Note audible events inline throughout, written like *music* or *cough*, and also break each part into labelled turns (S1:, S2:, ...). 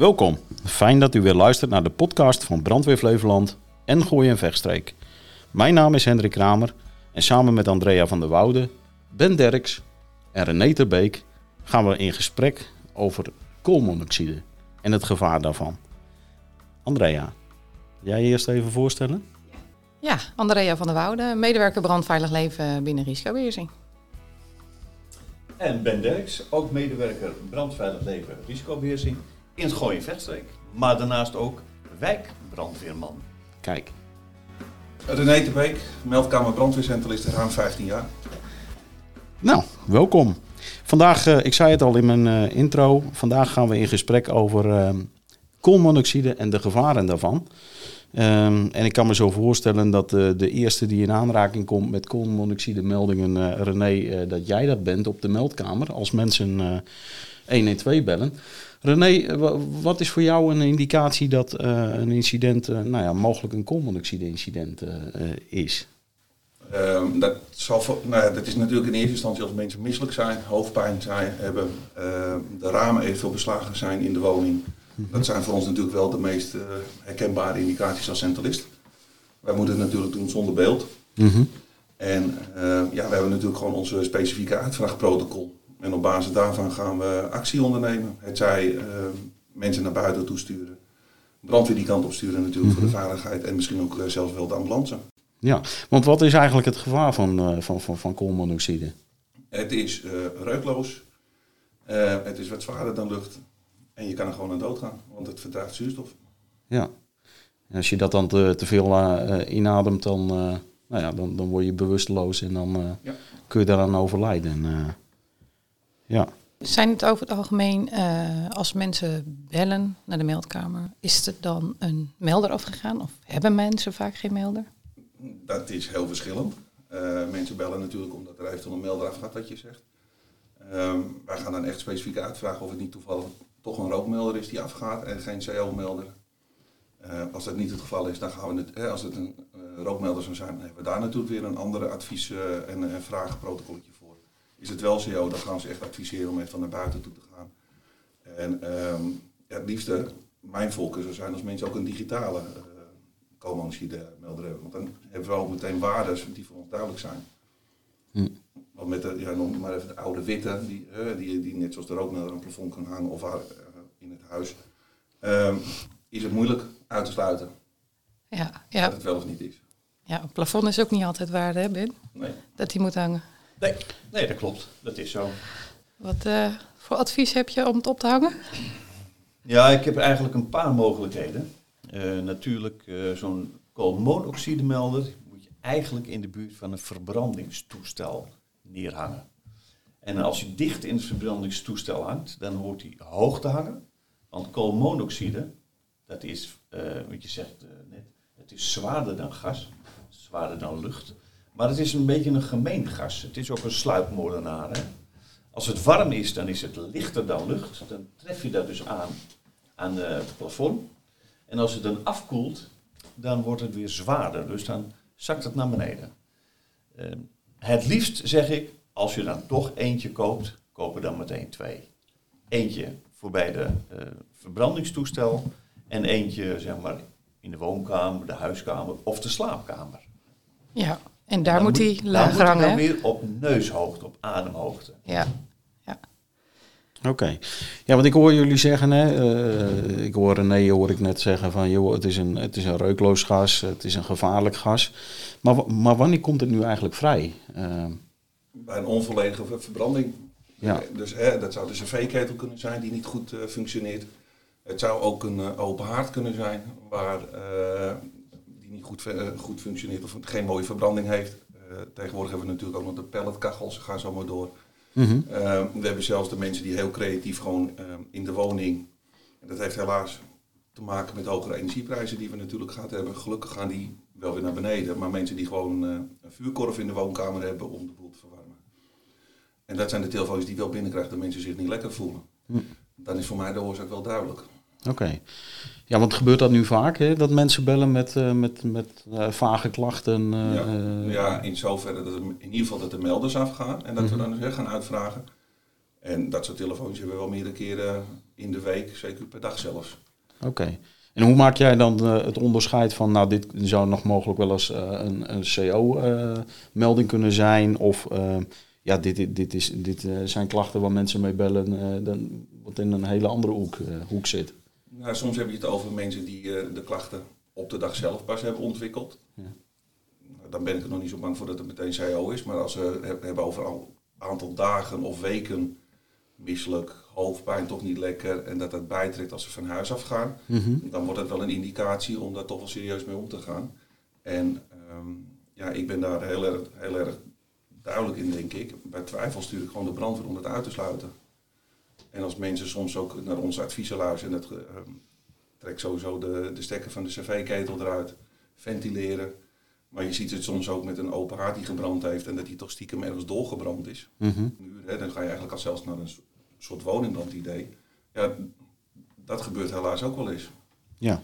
S1: Welkom. Fijn dat u weer luistert naar de podcast van Brandweer Flevoland en Gooi en Vechtstreek. Mijn naam is Hendrik Kramer en samen met Andrea van der Woude, Ben Derks en René Terbeek gaan we in gesprek over koolmonoxide en het gevaar daarvan. Andrea, jij eerst even voorstellen?
S2: Ja, Andrea van der Woude, medewerker brandveilig leven binnen risicobeheersing.
S3: En Ben Derks, ook medewerker brandveilig leven risicobeheersing in het Gooi Vechtstreek. Maar daarnaast ook wijkbrandweerman.
S1: Kijk,
S4: René de Beek, meldkamer brandweercentralist ruim 15 jaar.
S1: nou, welkom. Vandaag, eh, ik zei het al in mijn eh, intro, vandaag gaan we in gesprek over eh, koolmonoxide en de gevaren daarvan. Ehm, en ik kan me zo voorstellen dat eh, de eerste die in aanraking komt met koolmonoxide meldingen, eh, René, eh, dat jij dat bent op de meldkamer als mensen eh 112 bellen. René, wa- wat is voor jou een indicatie dat eh, een incident, eh, nou ja, mogelijk een koolmonoxide incident eh, is?
S4: Ehm, dat, zal, nou ja, dat is natuurlijk in eerste instantie als mensen misselijk zijn, hoofdpijn zijn, hebben, ehm, de ramen eventueel beslagen zijn in de woning. Dat zijn voor ons natuurlijk wel de meest herkenbare indicaties als centralist. Wij moeten het natuurlijk doen zonder beeld.
S1: Mhm.
S4: En eh, ja, we hebben natuurlijk gewoon onze specifieke uitvraagprotocol. En op basis daarvan gaan we actie ondernemen. Het zij eh, mensen naar buiten toesturen. Brandweer die kant op sturen natuurlijk voor de veiligheid. En misschien ook eh, zelfs wel de ambulance.
S1: Ja, want wat is eigenlijk het gevaar van, eh, van, van, van koolmonoxide?
S4: Het is eh, reukloos. Het is wat zwaarder dan lucht. En je kan er gewoon aan doodgaan. Want het verdraagt zuurstof.
S1: Ja. En als je dat dan te, te veel inademt, dan, nou ja, dan, dan word je bewusteloos en dan
S4: Ja.
S1: kun je daaraan overlijden. Ja.
S2: Zijn het over het algemeen, eh, als mensen bellen naar de meldkamer, is er dan een melder afgegaan? Of hebben mensen vaak geen melder?
S4: Dat is heel verschillend. Eh, mensen bellen natuurlijk omdat er eventueel een melder afgaat wat je zegt. Ehm, wij gaan dan echt specifiek uitvragen of het niet toevallig toch een rookmelder is die afgaat en geen CO-melder. Eh, als dat niet het geval is, dan gaan we het, eh, als het een eh, rookmelder zou zijn, dan hebben we daar natuurlijk weer een andere advies- en, en vragenprotocolletje voor. Is het wel CO, dan gaan ze echt adviseren om even naar buiten toe te gaan. En ehm, ja, het liefste, mijn voorkeur zou zijn als mensen ook een digitale eh koolmonoxide-melder hebben. Want dan hebben we ook meteen waarden die voor ons duidelijk zijn.
S1: Hm.
S4: Want met de, ja, noem maar even de oude witte, die, die, die net zoals de rookmelder aan het plafond kan hangen of waar, eh, in het huis, ehm, is het moeilijk uit te sluiten
S2: Ja,
S4: dat
S2: ja,
S4: het wel of niet is.
S2: ja, een plafond is ook niet altijd waar, hè Ben?
S4: Nee.
S2: Dat die moet hangen.
S3: Nee, nee, dat klopt. Dat is zo.
S2: Wat eh, voor advies heb je om het op te hangen?
S3: Ja, ik heb eigenlijk een paar mogelijkheden. Eh, natuurlijk, eh, zo'n koolmonoxidemelder moet je eigenlijk in de buurt van een verbrandingstoestel neerhangen. En als hij dicht in het verbrandingstoestel hangt, dan hoort hij hoog te hangen. Want koolmonoxide, dat is, wat je zegt net, het is zwaarder dan gas, zwaarder dan lucht. Maar het is een beetje een gemeen gas. Het is ook een sluipmoordenaar. Hè? Als het warm is, dan is het lichter dan lucht. Dan tref je dat dus aan aan het plafond. En als het dan afkoelt, dan wordt het weer zwaarder. Dus dan zakt het naar beneden. Eh, het liefst zeg ik, als je dan toch eentje koopt, koop dan meteen twee. Eentje voor bij de eh, verbrandingstoestel en eentje zeg maar in de woonkamer, de huiskamer of de slaapkamer.
S2: Ja, en daar
S3: Dan
S2: moet hij
S3: dan
S2: lager
S3: moet hij
S2: hangen,
S3: dan
S2: hè?
S3: weer op neushoogte, op ademhoogte.
S2: Ja,
S1: Oké. Ja, want ik hoor jullie zeggen, hè, eh, ik hoor René hoor ik net zeggen van, joh, het is, een, het is een reukloos gas, het is een gevaarlijk gas. Maar, maar wanneer komt het nu eigenlijk vrij? Eh,
S4: Bij een onvolledige ver- verbranding.
S1: Ja.
S4: Dus hè, dat zou dus een cv-ketel kunnen zijn die niet goed eh, functioneert. Het zou ook een open haard kunnen zijn waar, eh, die niet goed, eh, goed functioneert of geen mooie verbranding heeft. Eh, tegenwoordig hebben we natuurlijk ook nog de pelletkachels, ze gaan zo maar door.
S1: mhm.
S4: Eh, we hebben zelfs de mensen die heel creatief gewoon eh, in de woning. En dat heeft helaas te maken met hogere energieprijzen die we natuurlijk gehad hebben. Gelukkig gaan die wel weer naar beneden. Maar mensen die gewoon eh, een vuurkorf in de woonkamer hebben om de boel te verwarmen. En dat zijn de telefoons die wel binnenkrijgen dat mensen zich niet lekker voelen.
S1: Hm.
S4: Dan is voor mij de oorzaak wel duidelijk.
S1: Oké. Ja, want gebeurt dat nu vaak, hè? Dat mensen bellen met, eh, met, met eh, vage klachten? eh,
S4: ja. ja, in zoverre dat er, in ieder geval dat de melders afgaan. En dat
S1: Mhm.
S4: we dan dus weer gaan uitvragen. En dat soort telefoontjes hebben we wel meerdere keren in de week, zeker per dag zelfs.
S1: Oké. En hoe maak jij dan het onderscheid van, nou, dit zou nog mogelijk wel eens een, een CO-melding kunnen zijn? Of ja, dit, dit, dit, is, dit zijn klachten waar mensen mee bellen, dan, wat in een hele andere hoek, hoek zit.
S4: Nou, soms heb je het over mensen die eh, de klachten op de dag zelf pas hebben ontwikkeld.
S1: Ja.
S4: Nou, Dan ben ik er nog niet zo bang voor dat het meteen CO is. Maar als we het hebben over een aantal dagen of weken misselijk, hoofdpijn toch niet lekker en dat dat bijtrekt als ze van huis af gaan,
S1: Mhm.
S4: dan wordt het wel een indicatie om daar toch wel serieus mee om te gaan. En ehm, ja, ik ben daar heel erg, heel erg duidelijk in, denk ik. Bij twijfel stuur ik gewoon de brandweer om het uit te sluiten. En als mensen soms ook naar onze adviezen luisteren, en dat, ehm, trek sowieso de, de stekker van de cv-ketel eruit, ventileren. Maar je ziet het soms ook met een open haard die gebrand heeft en dat die toch stiekem ergens doorgebrand is.
S1: Mhm.
S4: Muur, hè, dan ga je eigenlijk al zelfs naar een so- soort woningbrandidee. Ja, dat gebeurt helaas ook wel eens.
S1: Ja.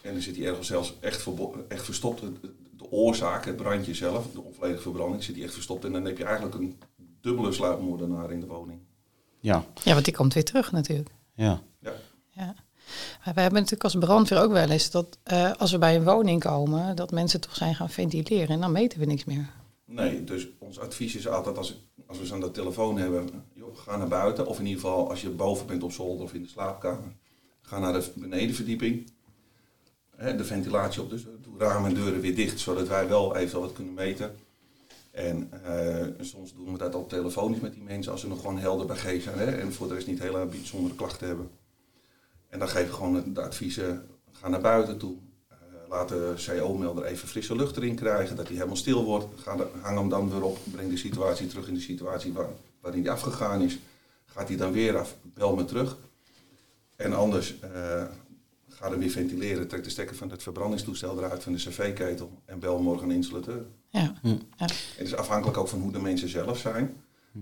S4: En dan zit die ergens zelfs echt, echt verstopt. De, de oorzaak, het brandje zelf, de onvolledige verbranding, zit die echt verstopt. En dan heb je eigenlijk een dubbele sluipmoordenaar in de woning.
S1: Ja.
S2: Ja, want die komt weer terug natuurlijk.
S1: Ja.
S2: Ja. Maar we hebben natuurlijk als brandweer ook wel eens dat eh, als we bij een woning komen, dat mensen toch zijn gaan ventileren en dan meten we niks meer.
S4: Nee, dus ons advies is altijd als, als we ze aan de telefoon hebben, joh, ga naar buiten. Of in ieder geval als je boven bent op zolder of in de slaapkamer. Ga naar de benedenverdieping. Hè, de ventilatie op, dus doe ramen en deuren weer dicht, zodat wij wel even wat kunnen meten. En eh, soms doen we dat al telefonisch met die mensen als ze nog gewoon helder bij G zijn. Hè, en voor de rest niet hele bijzondere klachten hebben. En dan geven we gewoon de adviezen, ga naar buiten toe. Eh, laat de CO-melder even frisse lucht erin krijgen, dat hij helemaal stil wordt. Ga hang hem dan weer op, breng de situatie terug in de situatie waar, waarin hij afgegaan is. Gaat hij dan weer af, bel me terug. En anders eh, ga hem weer ventileren, trek de stekker van het verbrandingstoestel eruit van de cv-ketel en bel morgen een installateur.
S2: Ja.
S1: Hm.
S2: ja.
S4: Het is afhankelijk ook van hoe de mensen zelf zijn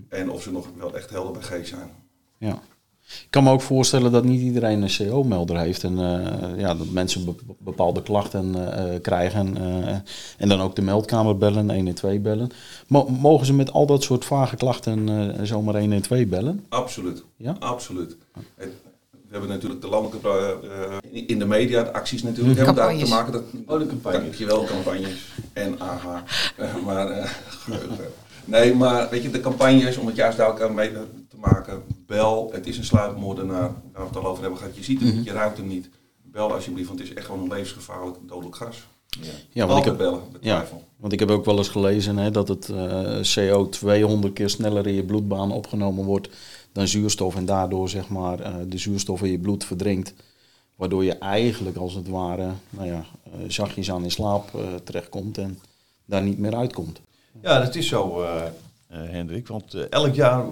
S4: en of ze nog wel echt helder bij G zijn.
S1: Ja. Ik kan me ook voorstellen dat niet iedereen een CO-melder heeft. En eh, ja, dat mensen be- bepaalde klachten eh, krijgen. eh, en dan ook de meldkamer bellen, 112 bellen. Mo- mogen ze met al dat soort vage klachten eh, zomaar 112 bellen?
S4: Absoluut.
S1: Ja?
S4: Absoluut. Het- we hebben natuurlijk de landelijke, eh, in de media, de acties natuurlijk, hebben daar te maken. Dat,
S3: Oh, de campagnes.
S4: Dankjewel, campagnes. En aha. Eh, maar, eh, geheugen. nee, maar weet je, de campagnes, om het juist duidelijk mee te maken. Bel, het is een sluipmoordenaar. Waar we het al over hebben gehad. Je ziet hem niet, je ruikt hem niet. Bel alsjeblieft, want het is echt gewoon een levensgevaarlijk dodelijk gas.
S3: Ja.
S1: Ja, want ik heb,
S4: bellen,
S1: ja, want ik heb ook wel eens gelezen hè, dat het eh, CO 200 keer sneller in je bloedbaan opgenomen wordt dan zuurstof. En daardoor zeg maar, eh, de zuurstof in je bloed verdrinkt. Waardoor je eigenlijk als het ware nou ja, eh, zachtjes aan in slaap eh, terechtkomt en daar niet meer uitkomt.
S3: Ja, dat is zo, eh, eh, Hendrik. Want elk jaar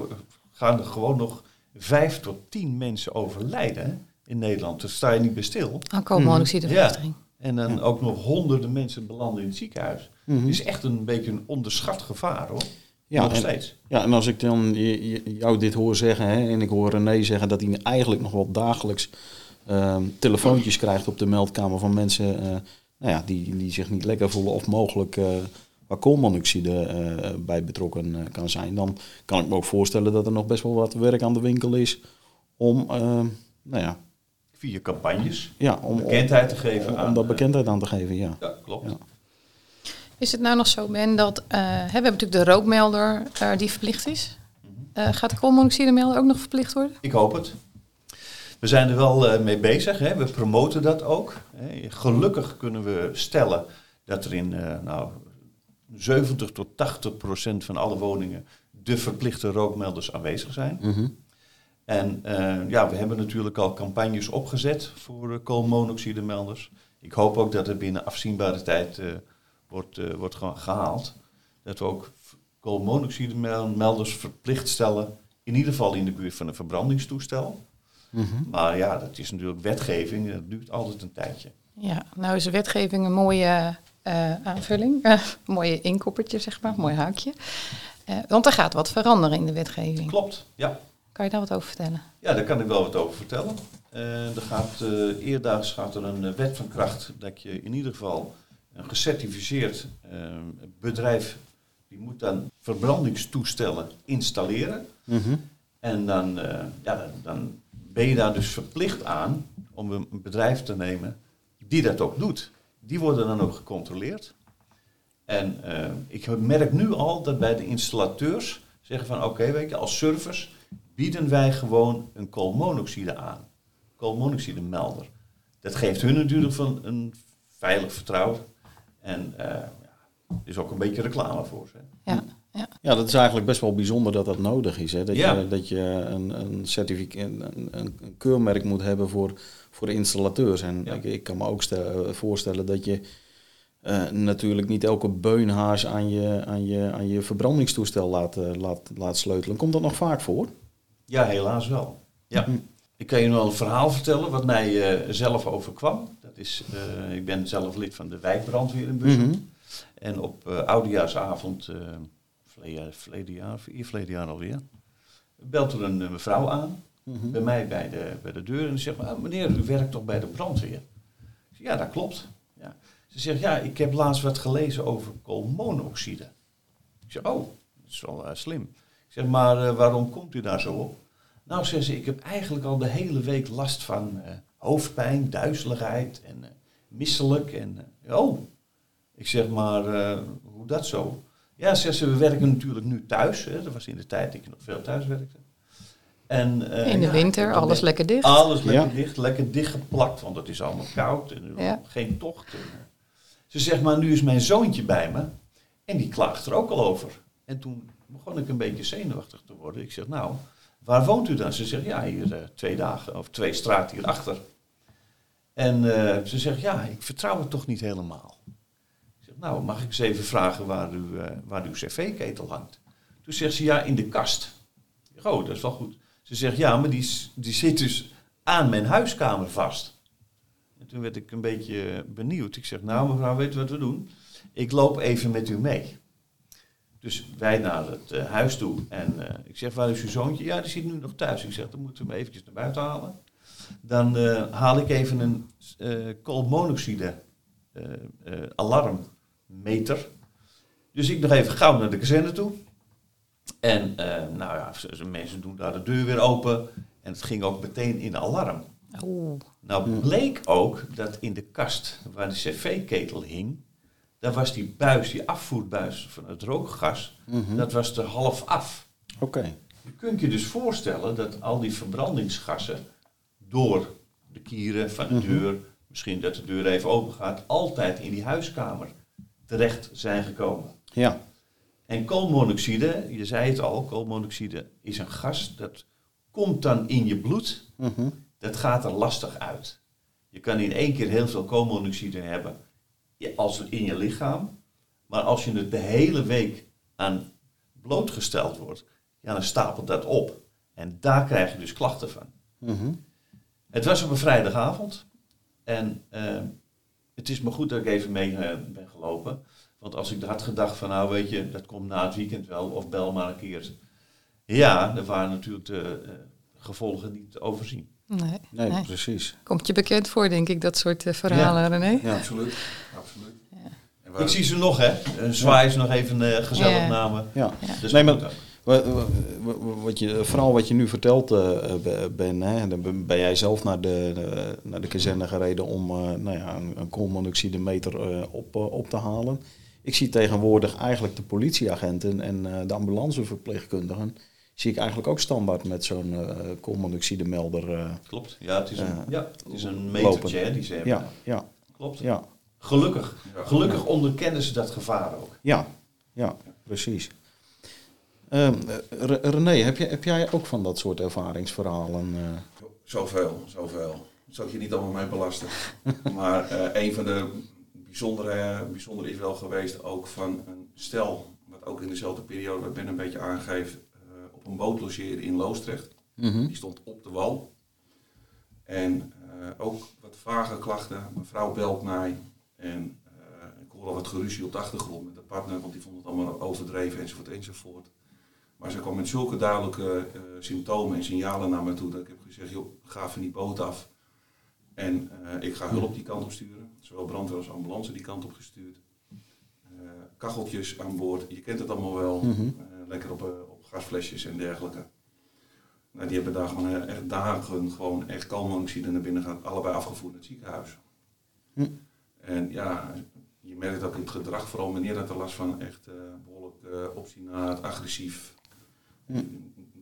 S3: gaan er gewoon nog vijf tot tien mensen overlijden in Nederland. Daar sta je niet bij stil.
S2: Aan koolmonoxidevergiftiging.
S3: En dan
S1: Ja.
S3: ook nog honderden mensen belanden in het ziekenhuis.
S1: Mhm.
S3: Het is echt een beetje een onderschat gevaar hoor.
S1: Ja,
S3: nog
S1: en-
S3: steeds.
S1: Ja, en als ik dan jou dit hoor zeggen hè, en ik hoor René zeggen dat hij eigenlijk nog wel dagelijks ehm, telefoontjes krijgt op de meldkamer van mensen eh, nou ja, die, die zich niet lekker voelen of mogelijk eh waar koolmonoxide eh, bij betrokken kan zijn, dan kan ik me ook voorstellen dat er nog best wel wat werk aan de winkel is om, ehm, nou ja,
S3: Via campagnes.
S1: ja, om,
S3: Bekendheid te geven
S1: om,
S3: aan,
S1: om daar
S3: eh,
S1: bekendheid aan te geven. Ja.
S3: Ja, klopt.
S1: Ja.
S2: Is het nou nog zo, Ben, dat eh, hè, we hebben natuurlijk de rookmelder eh, die verplicht is. Eh, gaat de koolmonoxidemelder ook nog verplicht worden?
S3: Ik hoop het. We zijn er wel eh, mee bezig. Hè. We promoten dat ook. Hè. Gelukkig kunnen we stellen dat er in eh, nou, 70 tot 80 procent van alle woningen de verplichte rookmelders aanwezig zijn.
S1: Mhm.
S3: En eh, ja, we hebben natuurlijk al campagnes opgezet voor uh, koolmonoxidemelders. Ik hoop ook dat het binnen afzienbare tijd eh, wordt, eh, wordt ge- gehaald. Dat we ook koolmonoxidemelders verplicht stellen, in ieder geval in de buurt van een verbrandingstoestel.
S1: Mhm.
S3: Maar ja, dat is natuurlijk wetgeving, dat duurt altijd een tijdje.
S2: Ja, nou is de wetgeving een mooie eh, aanvulling. Een *laughs* mooie inkoppertje, zeg maar. Mooi haakje. Eh, want er gaat wat veranderen in de wetgeving.
S3: Klopt, ja.
S2: Kan je daar wat over vertellen?
S3: Ja, daar kan ik wel wat over vertellen. Eh, er gaat, eh eerdaags gaat er een wet van kracht dat je in ieder geval een gecertificeerd eh, bedrijf, die moet dan verbrandingstoestellen installeren.
S1: Mhm.
S3: En dan, eh, ja, dan, ben je daar dus verplicht aan om een bedrijf te nemen die dat ook doet. Die worden dan ook gecontroleerd. En eh, ik merk nu al dat bij de installateurs zeggen van oké, weet je, als service bieden wij gewoon een koolmonoxide aan. Koolmonoxidemelder. Dat geeft hun natuurlijk van een veilig vertrouwen. En eh ja, is ook een beetje reclame voor ze.
S2: Ja, ja.
S1: Ja, dat is eigenlijk best wel bijzonder dat dat nodig is. Hè? Dat,
S3: Ja.
S1: je, dat je een, een, certificaat, een, een, keurmerk moet hebben voor, voor de installateurs. En
S3: Ja.
S1: ik, ik kan me ook stel- voorstellen dat je eh, natuurlijk niet elke beunhaas aan je, aan je, aan je verbrandingstoestel laat, eh, laat, laat sleutelen. Komt dat nog vaak voor?
S3: Ja, helaas wel. Ja.
S1: Hm.
S3: Ik kan je nog wel een verhaal vertellen wat mij eh, zelf overkwam. Dat is, eh, ik ben zelf lid van de wijkbrandweer in Bussum.
S1: Mhm.
S3: En op eh oudejaarsavond, verleden, verleden jaar, vier verleden jaar alweer, belt er een mevrouw aan
S1: Mhm.
S3: bij mij bij de, bij de deur en die zegt, "Ah, meneer, u werkt toch bij de brandweer? Ik zeg, ja, dat klopt. Ja. Ze zegt, ja, ik heb laatst wat gelezen over koolmonoxide. Ik zeg, oh, dat is wel slim. Ik zeg, maar waarom komt u daar zo op? Nou, zegt ze, ik heb eigenlijk al de hele week last van eh, hoofdpijn, duizeligheid en eh, misselijk. En, eh, oh, ik zeg maar, eh, hoe dat zo? Ja, zegt ze, we werken natuurlijk nu thuis. Hè. Dat was in de tijd dat ik nog veel thuis werkte. En, eh,
S2: In de
S3: ja,
S2: winter, alles
S3: ben-
S2: lekker dicht.
S3: Alles lekker
S1: Ja.
S3: dicht, lekker dichtgeplakt, want het is allemaal koud en
S2: Ja.
S3: geen tocht. En, ze zegt, maar nu is mijn zoontje bij me en die klaagt er ook al over. En toen begon ik een beetje zenuwachtig te worden. Ik zeg, nou, waar woont u dan? Ze zegt, ja, hier eh, twee dagen of twee straten hierachter. En eh, ze zegt, ja, ik vertrouw het toch niet helemaal. Ik zeg, nou, mag ik eens even vragen waar, eh, waar uw cv-ketel hangt? Toen zegt ze, ja, in de kast. Zeg, oh, dat is wel goed. Ze zegt, ja, maar die, die zit dus aan mijn huiskamer vast. En toen werd ik een beetje benieuwd. Ik zeg, nou mevrouw, weet u wat we doen? Ik loop even met u mee. Dus wij naar het eh, huis toe. En eh, ik zeg, waar is uw zoontje? Ja, die zit nu nog thuis. Ik zeg, dan moeten we hem eventjes naar buiten halen. Dan eh, haal ik even een koolmonoxide alarmmeter. Dus ik nog even gauw naar de kazerne toe. En nou ja, mensen doen daar de deur weer open. En het ging ook meteen in alarm.
S2: Oeh.
S3: Nou bleek ook dat in de kast waar de cv-ketel hing, daar was die buis, die afvoerbuis van het rookgas,
S1: Mhm.
S3: dat was er half af.
S1: Oké.
S3: Je kunt je dus voorstellen dat al die verbrandingsgassen door de kieren van de
S1: Mhm.
S3: deur, misschien dat de deur even open gaat, altijd in die huiskamer terecht zijn gekomen.
S1: Ja.
S3: En koolmonoxide, je zei het al, koolmonoxide is een gas dat komt dan in je bloed
S1: Mhm.
S3: dat gaat er lastig uit. Je kan in één keer heel veel koolmonoxide hebben als in je lichaam. Maar als je het de hele week aan blootgesteld wordt, ja, dan stapelt dat op. En daar krijg je dus klachten van.
S1: Mhm.
S3: Het was op een vrijdagavond. En eh, het is maar goed dat ik even mee eh, ben gelopen. Want als ik had gedacht van nou weet je, dat komt na het weekend wel. Of bel maar een keer. Ja, er waren natuurlijk de eh, gevolgen niet te overzien.
S2: Nee,
S1: Nee,
S2: nee.
S1: precies.
S2: Komt je bekend voor, denk ik, dat soort verhalen, René?
S1: Ja.
S4: Absoluut, absoluut.
S3: Ik zie ze nog, hè? Een zwaai is nog even eh, gezellig
S2: Ja.
S3: namen.
S1: Ja.
S3: Is
S1: Nee, maar- Wat je, verhaal wat je nu vertelt, eh, eh, Ben, hè, dan ben- jij zelf naar de, de- naar de kazerne gereden om eh, nou ja, een, een koolmonoxidemeter eh, op, eh, op te halen. Ik zie tegenwoordig eigenlijk de politieagenten en eh, de ambulanceverpleegkundigen, zie ik eigenlijk ook standaard met zo'n eh koolmonoxidemelder. eh,
S3: Klopt. Ja, het is een,
S1: Eh,
S3: ja, het is een metertje hè, die ze hebben.
S1: ja, ja,
S3: Klopt.
S1: ja,
S3: Gelukkig.
S4: Ja.
S3: Gelukkig onderkennen ze dat gevaar ook.
S1: ja, ja, precies. Re- René, heb, je, heb jij ook van dat soort ervaringsverhalen? eh?
S4: Zoveel, zoveel. Dat zal ik je niet allemaal mee belasten. *laughs* maar eh, een van de bijzondere, bijzondere is wel geweest ook van een stel, wat ook in dezelfde periode, wat Ben een beetje aangeeft, eh, op een boot logeren in Loostrecht.
S1: Mhm.
S4: Die stond op de wal. En eh, ook wat vage klachten. Mijn vrouw belt mij. En eh, ik hoor al wat geruzie op de achtergrond met de partner, want die vond het allemaal overdreven enzovoort enzovoort. Maar ze kwam met zulke duidelijke eh, symptomen en signalen naar me toe dat ik heb gezegd, joh, ga van die boot af. En eh, ik ga hulp die kant op sturen. Zowel brandweer als ambulance die kant op gestuurd. Kacheltjes aan boord, je kent het allemaal wel.
S1: Mhm.
S4: Lekker op, op gasflesjes en dergelijke. Nou, die hebben daar gewoon echt dagen gewoon echt koolmonoxide naar binnen gehad. Allebei afgevoerd naar het ziekenhuis.
S1: Hm.
S4: En ja, je merkt ook in het gedrag, vooral meneer had er last van echt eh, behoorlijk uh, obstinaat, agressief.
S1: Hm.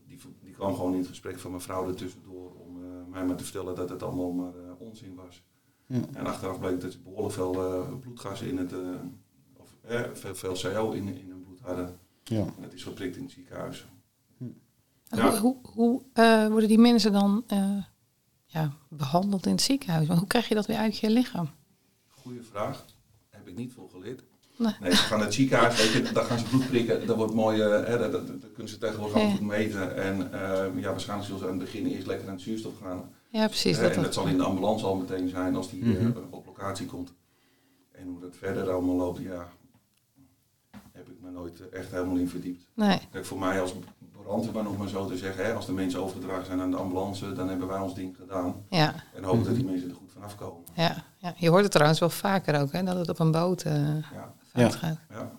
S4: Die, die kwam gewoon in het gesprek van mijn vrouw ertussendoor om eh, mij maar te vertellen dat het allemaal maar onzin was.
S1: Hm.
S4: En achteraf bleek dat ze behoorlijk veel bloedgassen in het, eh, of eh, veel, veel CO in, in hun bloed hadden.
S1: Ja.
S4: En dat is geprikt in het ziekenhuis.
S2: Hoe, hoe, hoe eh, worden die mensen dan eh, ja, behandeld in het ziekenhuis? Want hoe krijg je dat weer uit je lichaam?
S4: Goeie vraag. Heb ik niet veel geleerd.
S2: Nee.
S4: Nee, ze gaan naar het ziekenhuis, weet je, daar gaan ze bloed prikken. Dat wordt mooi, eh, hè, dat, dat, dat kunnen ze tegenwoordig
S2: Ja.
S4: allemaal goed meten. En eh, ja, waarschijnlijk zullen ze aan het begin eerst lekker aan het zuurstof gaan.
S2: Ja, precies.
S4: Eh,
S2: Dat,
S4: en dat zal in de ambulance al meteen zijn als die eh,
S1: Mhm.
S4: op locatie komt. En hoe dat verder allemaal loopt, ja, heb ik me nooit eh, echt helemaal in verdiept.
S2: nee.
S4: Kijk, voor mij als brandweerman, nog maar zo te zeggen, hè, als de mensen overgedragen zijn aan de ambulance, dan hebben wij ons ding gedaan.
S2: Ja,
S4: En hopen dat
S1: Mhm.
S4: die mensen er goed vanaf komen.
S2: Ja, ja. Je hoort het trouwens wel vaker ook, hè, dat het op een boot eh
S4: Ja,
S2: fout
S1: Ja.
S2: gaat.
S4: ja.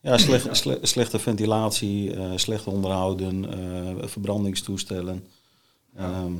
S1: Ja, slecht, sle- slechte ventilatie, eh, slecht onderhouden, eh, verbrandingstoestellen.
S4: Ja.
S1: Ehm,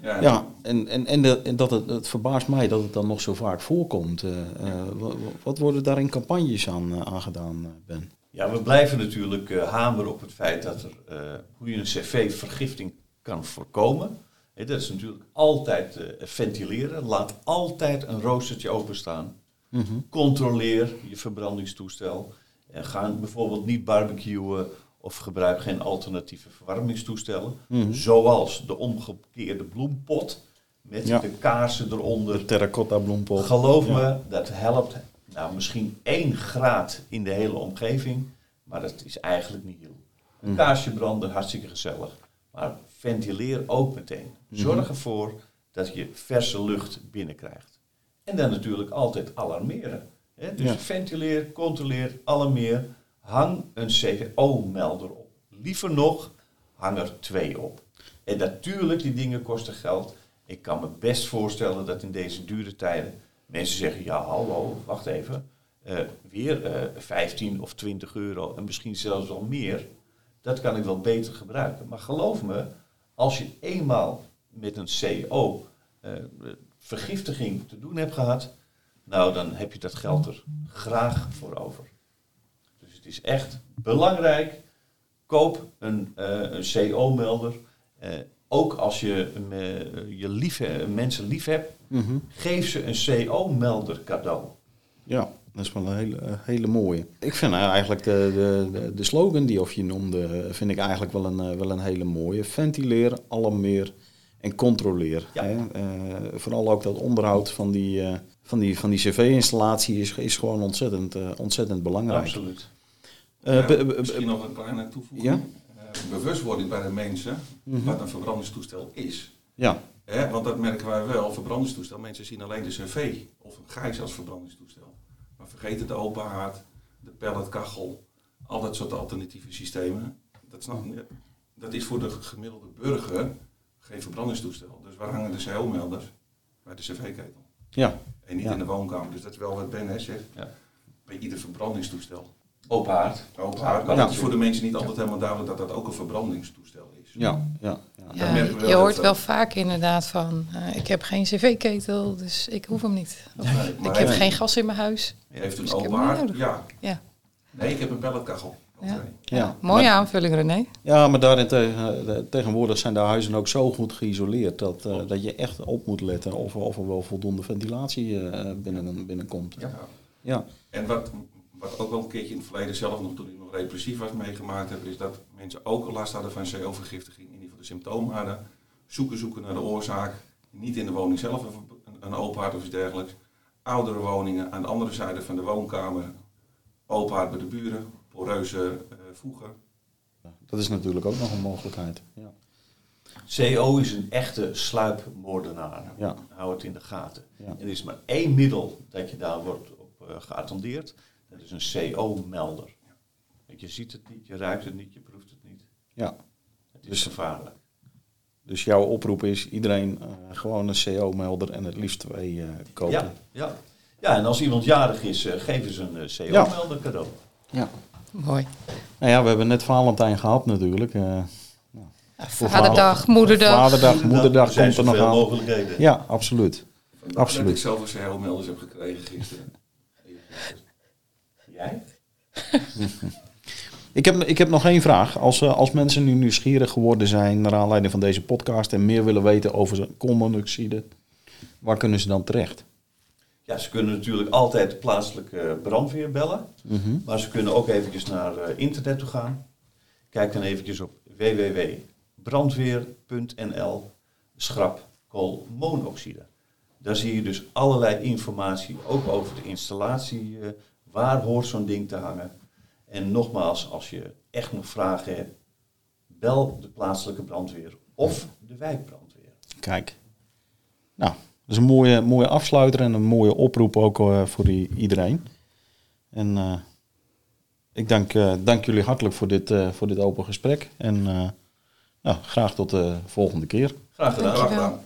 S4: Ja, en-
S1: ja, en, en, en, de, en dat het, het verbaast mij dat het dan nog zo vaak voorkomt. Eh, eh, wat, wat worden daar in campagnes aan, eh, aan gedaan, eh, Ben?
S3: Ja, we blijven natuurlijk eh, hameren op het feit dat er, eh, hoe je een cv-vergifting kan voorkomen. Dat is natuurlijk altijd eh, ventileren. Laat altijd een roostertje openstaan.
S1: Mhm.
S3: Controleer je verbrandingstoestel. En ga bijvoorbeeld niet barbecuen of gebruik geen alternatieve verwarmingstoestellen.
S1: Mhm.
S3: Zoals de omgekeerde bloempot met
S1: Ja.
S3: de kaarsen eronder.
S1: De terracotta bloempot.
S3: Geloof
S1: Ja.
S3: me, dat helpt. Nou, misschien één graad in de hele omgeving, maar dat is eigenlijk niet heel. Een
S1: Mm.
S3: kaarsje branden, hartstikke gezellig. Maar ventileer ook meteen.
S1: Mhm.
S3: Zorg ervoor dat je verse lucht binnenkrijgt. En dan natuurlijk altijd alarmeren. Hè? Dus
S1: Ja.
S3: ventileer, controleer, alarmeer. Hang een CO-melder op. Liever nog, hang er twee op. En natuurlijk, die dingen kosten geld. Ik kan me best voorstellen dat in deze dure tijden mensen zeggen: ja, hallo, wacht even. eh, weer eh 15 of 20 euro en misschien zelfs wel meer. Dat kan ik wel beter gebruiken. Maar geloof me, als je eenmaal met een CO eh, vergiftiging te doen hebt gehad, nou dan heb je dat geld er graag voor over. Dus het is echt belangrijk. Koop een, eh, een CO-melder. Eh, ook als je je lief, mensen lief hebt,
S1: Mhm.
S3: geef ze een CO-melder cadeau.
S1: Ja, dat is wel een hele, eh, hele mooie. Ik vind eh, eigenlijk de, de, de, de slogan die of je noemde, eh, vind ik eigenlijk wel een, eh, wel een hele mooie. Ventileer, alarmeer en controleer.
S3: Ja.
S1: Hè? Eh, vooral ook dat onderhoud van die, eh, van die, van die cv-installatie is, is gewoon ontzettend, eh, ontzettend belangrijk.
S3: Absoluut.
S1: Eh,
S4: Ja, misschien nog een kleine toevoeging.
S1: Ja?
S4: Eh, bewustwording bij de mensen
S1: Mhm.
S4: wat een verbrandingstoestel is.
S1: ja,
S4: Hè, want dat merken wij wel, verbrandigingstoestel. Mensen zien alleen de cv of een gijs als verbrandingstoestel. Vergeten de open haard, de pelletkachel, al dat soort alternatieve systemen. Dat, snap, dat is voor de gemiddelde burger geen verbrandingstoestel. Dus waar hangen de CO-melders? Bij de cv-ketel.
S1: ja,
S4: En niet
S1: Ja.
S4: in de woonkamer. Dus dat is wel wat Ben hè, zegt.
S3: Ja.
S4: Bij ieder verbrandingstoestel.
S3: Open haard.
S4: Open haard. Maar
S1: Ja.
S4: dat is voor de mensen niet altijd helemaal duidelijk dat dat ook een verbrandingstoestel is.
S1: ja, ja, ja.
S2: Ja, je hoort
S4: dat,
S2: wel vaak inderdaad van, eh, ik heb geen cv-ketel, dus ik hoef hem niet. Of,
S4: Nee, maar
S2: ik heb geen gas in mijn huis.
S4: heeft een
S2: Dus
S4: open haard. Ja.
S2: Ja.
S4: Nee, ik heb een pelletkachel.
S2: Ja.
S1: Ja,
S2: Mooie
S1: maar-
S2: aanvulling René.
S1: Ja, maar daarentegen, eh, tegenwoordig zijn de huizen ook zo goed geïsoleerd dat, eh, dat je echt op moet letten of, er- of er wel voldoende ventilatie eh, binnen, binnenkomt.
S4: Ja.
S1: Ja.
S4: En wat, wat ook wel een keertje in het verleden zelf nog, toen ik nog repressief was, meegemaakt heb, is dat mensen ook last hadden van CO-vergiftiging, in ieder geval de symptomen hadden. Zoeken, zoeken naar de oorzaak. Niet in de woning zelf een, een open haard of iets dergelijks. Oudere woningen aan de andere zijde van de woonkamer. Open haard bij de buren, poreuze eh, voegen.
S1: Dat is natuurlijk ook nog een mogelijkheid. Ja.
S3: CO is een echte sluipmoordenaar.
S1: Ja.
S3: Hou het in de gaten.
S1: Ja.
S3: En er is maar één middel dat je daar wordt op eh, geattendeerd. Dat is een CO-melder. Je ziet het niet, je ruikt het niet, je proeft het niet.
S1: Ja.
S3: Het is
S1: Dus-
S3: gevaarlijk.
S1: Dus jouw oproep is iedereen eh, gewoon een CO-melder en het liefst twee eh, kopen.
S3: Ja, ja. ja, en als iemand jarig is, eh, geven ze een CO-melder cadeau.
S1: Ja.
S2: Mooi.
S1: Nou ja, we hebben net Valentijn gehad natuurlijk. eh. Voor
S2: Vaderdag, moederdag.
S1: Vaderdag, moederdag
S3: Er
S1: komt er nog aan.
S3: mogelijkheden.
S1: Ja, absoluut. Absoluut.
S4: Dat ik zelf een CL-melders heb gekregen gisteren. *laughs*
S3: Jij? *laughs*
S1: Ik heb, ik heb nog één vraag. Als, eh, als mensen nu nieuwsgierig geworden zijn naar aanleiding van deze podcast en meer willen weten over koolmonoxide, waar kunnen ze dan terecht?
S3: Ja, ze kunnen natuurlijk altijd de plaatselijke brandweer bellen.
S1: Mhm.
S3: Maar ze kunnen ook eventjes naar eh, internet toe gaan. Kijk dan eventjes op www.brandweer.nl schrap koolmoonoxide. Daar zie je dus allerlei informatie, ook over de installatie. Waar hoort zo'n ding te hangen? En nogmaals, als je echt nog vragen hebt, bel de plaatselijke brandweer of de wijkbrandweer.
S1: Kijk. Nou, dat is een mooie, mooie afsluiter en een mooie oproep ook eh, voor i- iedereen. En eh, ik dank, eh, dank jullie hartelijk voor dit, eh, voor dit open gesprek. En eh, nou, graag tot de volgende keer.
S3: Graag gedaan.
S4: Graag
S2: Dankjewel.
S4: gedaan.